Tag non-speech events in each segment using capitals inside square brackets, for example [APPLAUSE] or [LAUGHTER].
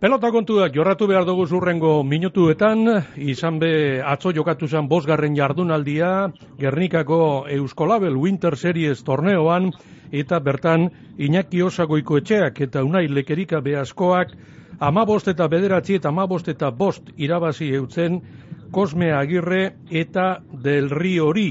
Pelota kontuak jorratu behar dugu zurrengo minutuetan, izan be atzo jokatu zen bosgarren jardunaldia, Gernikako Euskolabel Winter Series torneoan, eta bertan Iñaki Osagoiko etxeak eta unai lekerika behazkoak, amabost eta bederatzi eta amabost eta bost irabazi eutzen, Kosme Agirre eta Del Rio hori.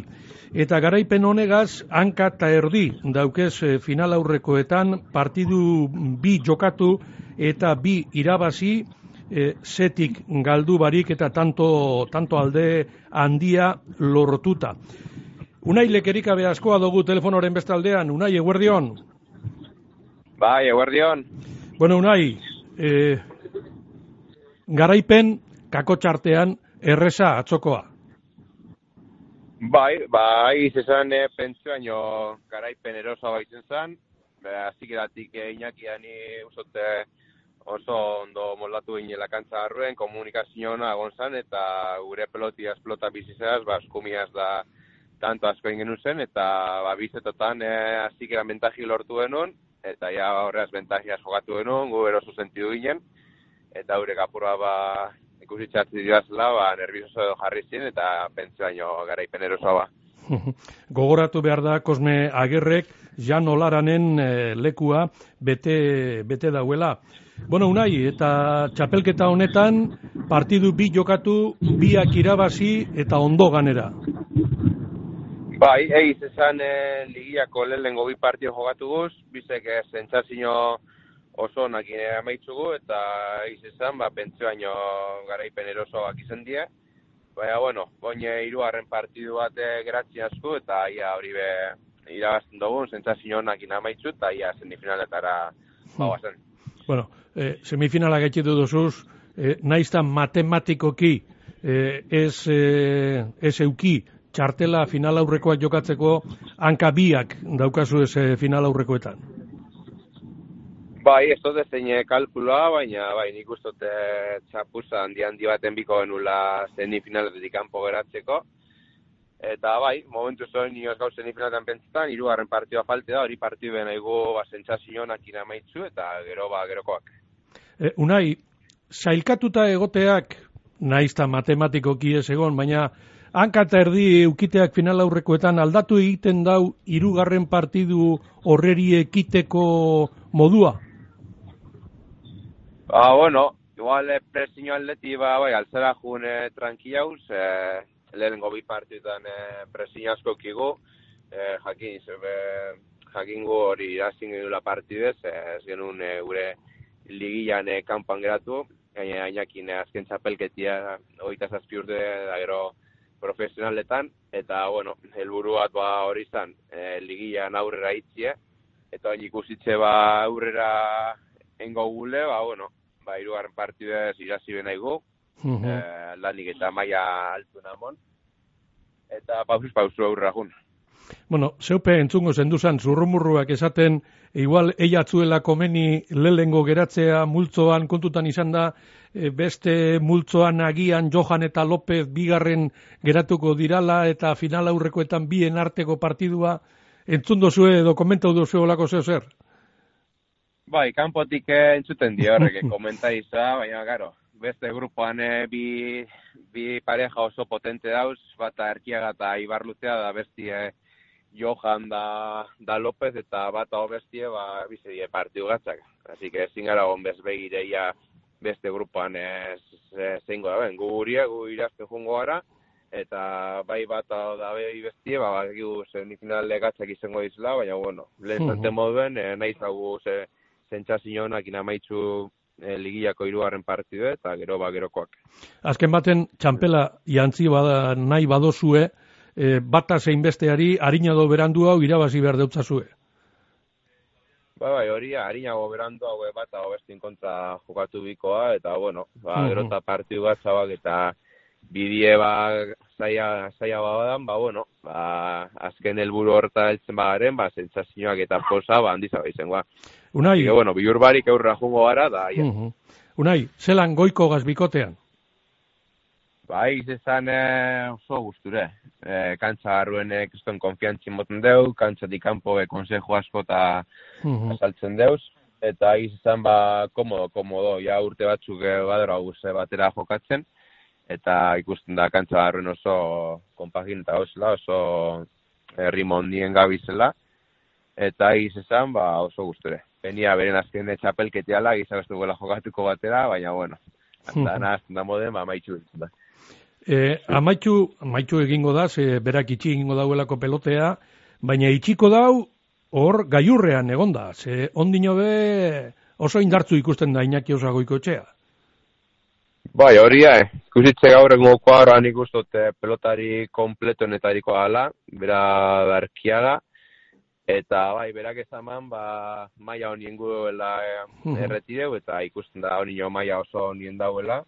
Eta garaipen honegaz, hanka eta erdi daukez eh, final aurrekoetan, partidu bi jokatu, eta bi irabazi e, zetik galdu barik eta tanto, tanto alde handia lortuta. Unai lekerika askoa dugu telefonoren bestaldean, Unai, eguerdion? Bai, eguerdion. Bueno, Unai, e, garaipen kako txartean erresa atzokoa. Bai, bai, izan e, pentsua garaipen erosa baitzen zen, Azik edatik e, inakiani usote oso ondo moldatu ginen lakantza arruen, komunikazioa agon zan, eta gure pelotia esplota bizizaz, ba, eskumiaz da tanto asko ingen zen, eta ba, bizetotan e, azik eran bentaji lortu denun, eta ja horreaz bentajiaz jogatu denun, gu erosu sentidu ginen, eta gure kapurua ba, ikusi txartzi diazela, ba, nervioso jarri zin, eta pentsu baino garaipen erosoa ba. [LAUGHS] Gogoratu behar da, Kosme Agerrek, Jan Olaranen eh, lekua bete, bete dauela. Bueno, unai, eta txapelketa honetan, partidu bi jokatu, biak irabazi eta ondo ganera. Bai, eiz esan e, ligiako lehen gobi partio jokatu guz, bizek e, zentzazio oso nakin amaitzugu, eta eiz esan, ba, pentsuaino garaipen erosoak izan die. Baina, bueno, boine irugarren partidu bat e, geratzi asko, eta ia hori be irabazten dugun, zentzazio nakin amaitzu, eta ia semifinaletara hmm. zen. Bueno, eh, semifinala gaitxitu duzuz, eh, naizta matematikoki eh, ez, eh, ez euki txartela final aurrekoak jokatzeko hanka biak daukazu ez eh, final aurrekoetan. Bai, ez dut zein kalkuloa, baina bai, nik uste eh, txapuza handi handi baten biko genula semifinaletik kanpo geratzeko. Eta bai, momentu zoen nioz gau semifinaletan pentsetan, irugarren partioa falte da, hori partio ben aigu ba, inamaitzu, eta gero ba, gerokoak. E, unai, zailkatuta egoteak, naizta matematikoki ez egon, baina hankata erdi eukiteak final aurrekoetan aldatu egiten dau irugarren partidu horreri ekiteko modua? Ba, bueno, igual eh, presiño aldeti, ba, bai, altzera june tranquilauz, eh, lehenengo bi partitan e, eh, presiño asko kigu, e, jakin, zebe, jakin gu hori irazin edula partidez, ez genuen e, gure ligian e, kanpan geratu, gaina ainakin azken txapelketia oita zazpi urte da gero profesionaletan, eta, bueno, helburu bat ba hori izan, e, ligian aurrera itzie, eta hain ikusitze ba aurrera engo gule, ba, bueno, ba, irugarren partidez irazi benaigu, uh lanik eta maia altu namon, eta pausuz pausu aurra jun. Bueno, zeupe entzungo zenduzan zurrumurruak esaten, igual eiatzuela komeni lelengo geratzea multzoan kontutan izan da, e, beste multzoan agian Johan eta López bigarren geratuko dirala eta final aurrekoetan bien arteko partidua, entzun dozue edo komentau dozue olako zeo zer? Bai, kanpotik entzuten dio horrek [LAUGHS] komenta izan, baina garo, beste grupoan e, bi, bi pareja oso potente dauz, bata erkiaga eta ibarluzea da bestie eh, Johan da, da López eta bata bestie ba, bize die partiu gatzak. Así que ezin gara on bezbegireia beste grupoan ez, zeingo da ben, gu guria, gu irazte jungo gara, eta bai bata da behi bestie, ba, bagiu semifinale gatzak izango dizela, baina bueno, lehen zante moduen, e, nahi zagu ze, zentzazionak inamaitzu e, ligiako irugarren partidu eta gero ba gerokoak. Azken baten txampela jantzi bada nahi badozue, e, bata zein besteari harina do berandu hau irabazi behar deutzazue. Ba, bai, hori harinago berandu hau bata hobestin kontra jokatu bikoa, eta bueno, ba, gero eta partidu bat zabak eta bidie ba zaia, zaia badan, ba, bueno, ba, azken helburu horta heltzen bagaren, ba, sentsazioak eta posa, ba, handiza izango. Ba. Unai. Ike, bueno, biur barik eurra jungo gara, da, ja. Unai, zelan goiko gazbikotean? Bai, izan eh, oso gusture. Eh, kantza garruen eh, kriston konfiantzin moten deu, kantza di kanpo e, konsejo asko eta uh -huh. asaltzen deuz. eta izan ba, komodo, komodo, ja urte batzuk eh, badera guze batera jokatzen, eta ikusten da kantza barruen oso konpagin eta osela, oso herri mondien gabizela, eta izan ba, oso gusture. Penia beren azken txapelketiala, gizagaztu gola jokatuko batera, baina bueno, [LAUGHS] eta nahazten da moden, ba, maitxu da. E, amaitu, amaitu egingo da, ze berak itxi egingo dauelako pelotea, baina itxiko dau hor gaiurrean egonda, ze ondino be oso indartzu ikusten da Iñaki Osagoiko etxea. Bai, hori eh. Ikusitze gaur egun kuadroan ikustot eh, pelotari kompletonetariko ala, bera berkiaga, eta bai, berak ezaman, ba, maia honien guela eh, Mhm. erretireu, eta ikusten da hori maia oso honien dauela,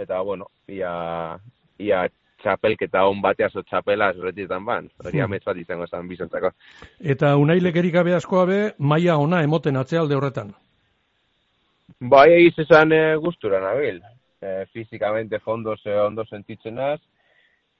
eta bueno, ia, ia txapelketa hon batea zo txapela erretitan ban, hori Mhm. amets bat izango esan bizontzako. Eta unailekerik gabe askoa be, maia ona emoten atzealde horretan. Bai, egiz esan e, gustura nabil. E, fizikamente fondo ze ondo sentitzen naz,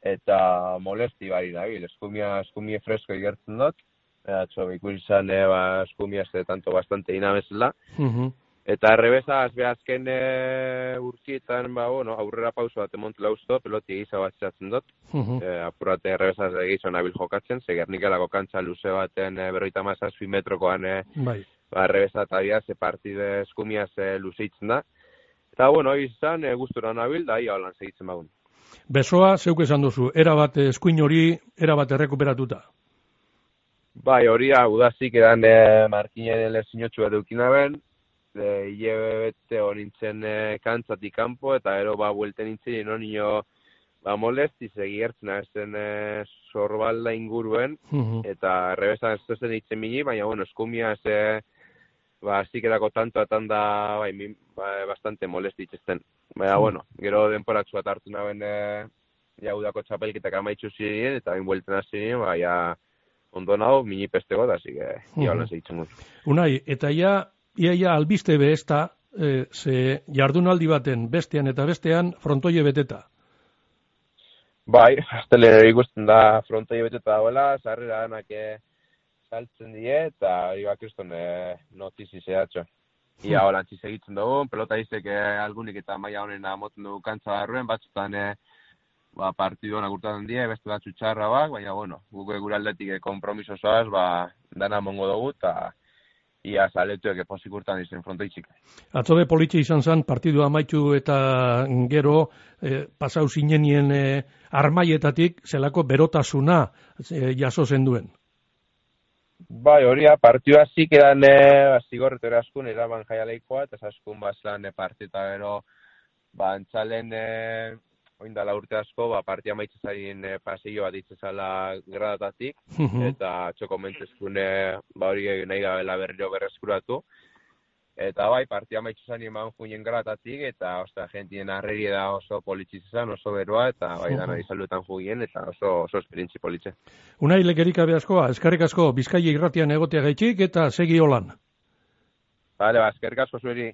eta molesti bari nabil. Eskumia, eskumia fresko igertzen dut. Eta txo, ikusi izan, e, ba, eskumia ez tanto bastante inabezela. Mhm. Eta errebeza, azbe azken e, urtietan, ba, bueno, aurrera pauso bat emontela usto, peloti egiza bat txatzen dut. Mhm. E, apurate errebeza egizo nabil jokatzen, ze gernikelako kantza luze baten e, berroita mazazpi metrokoan e, Bai. ba, errebeza eta dia, ze partide eskumia ze luzeitzen da. Eta, bueno, izan, e, gustura nabil, da, ia holan segitzen bagun. Besoa, zeuk esan duzu, erabat eskuin hori, erabat errekuperatuta. Bai, hori hau udazik edan e, markinen lezinotxu bat eukina ben, e, hile bete hori nintzen e, kantzatik kanpo, eta ero ba, buelten nintzen, no nio, ba, molesti, segi ertzen azen e, sorbalda inguruen, Mhm. eta errebesa ez zen nintzen mini, baina, bueno, eskumia ze, ba, zikerako tantoatan da, bai, min, ba, bastante molesti itxesten. Baina, bueno, gero denporatxu bat hartu naben, e, ja, udako txapelketak amaitxu ziren, eta bain buelten hasi ba, ja, ondo nago, mini pestego da, así que, Mhm. dut. Unai, eta ja, ia, ia albiste be ez da, e, ze jardunaldi baten bestean eta bestean frontoie beteta. Bai, astelere ikusten da frontoi beteta dagoela, sarrera danak eh, saltzen die, eta hori bakriston e, notizi zehatxo. Ia holan egiten dugu, pelota izek e, algunik eta maila honen amoten dugu kantza barruen, batzutan e, ba, partidu honak urtatzen die, beste batzu txarra bak, baina bueno, guk gure aldetik e, kompromiso zoaz, ba, dana mongo dugu, eta ia saletuek eposik urtan izen frontoitzik. Atzobe politxe izan zen, partidu amaitu eta gero e, pasau zinenien e, armaietatik zelako berotasuna e, jaso zen duen. Bai, hori da, partioa zik edan e, zigorretu eraskun, eraban jaialeikoa, eta zaskun bazlan e, partita gero, ba, antzalen, e, oindala urte asko, ba, partia maitzezarien e, paseio bat itzezala gradatatik, eta txoko mentzezkun, e, ba, hori nahi gabela berriro berreskuratu. Eta bai, partia maitxuzan eman juinen gratatik, eta ostra, gentien arreri da oso politxizan, oso beroa, eta bai, dana izaluetan juien, eta oso, oso esperientzi politxe. Unai lekerik askoa, eskarrik asko bizkaia irratian egotea gaitxik eta segi holan. Bale, ba, eskerrik asko zueri.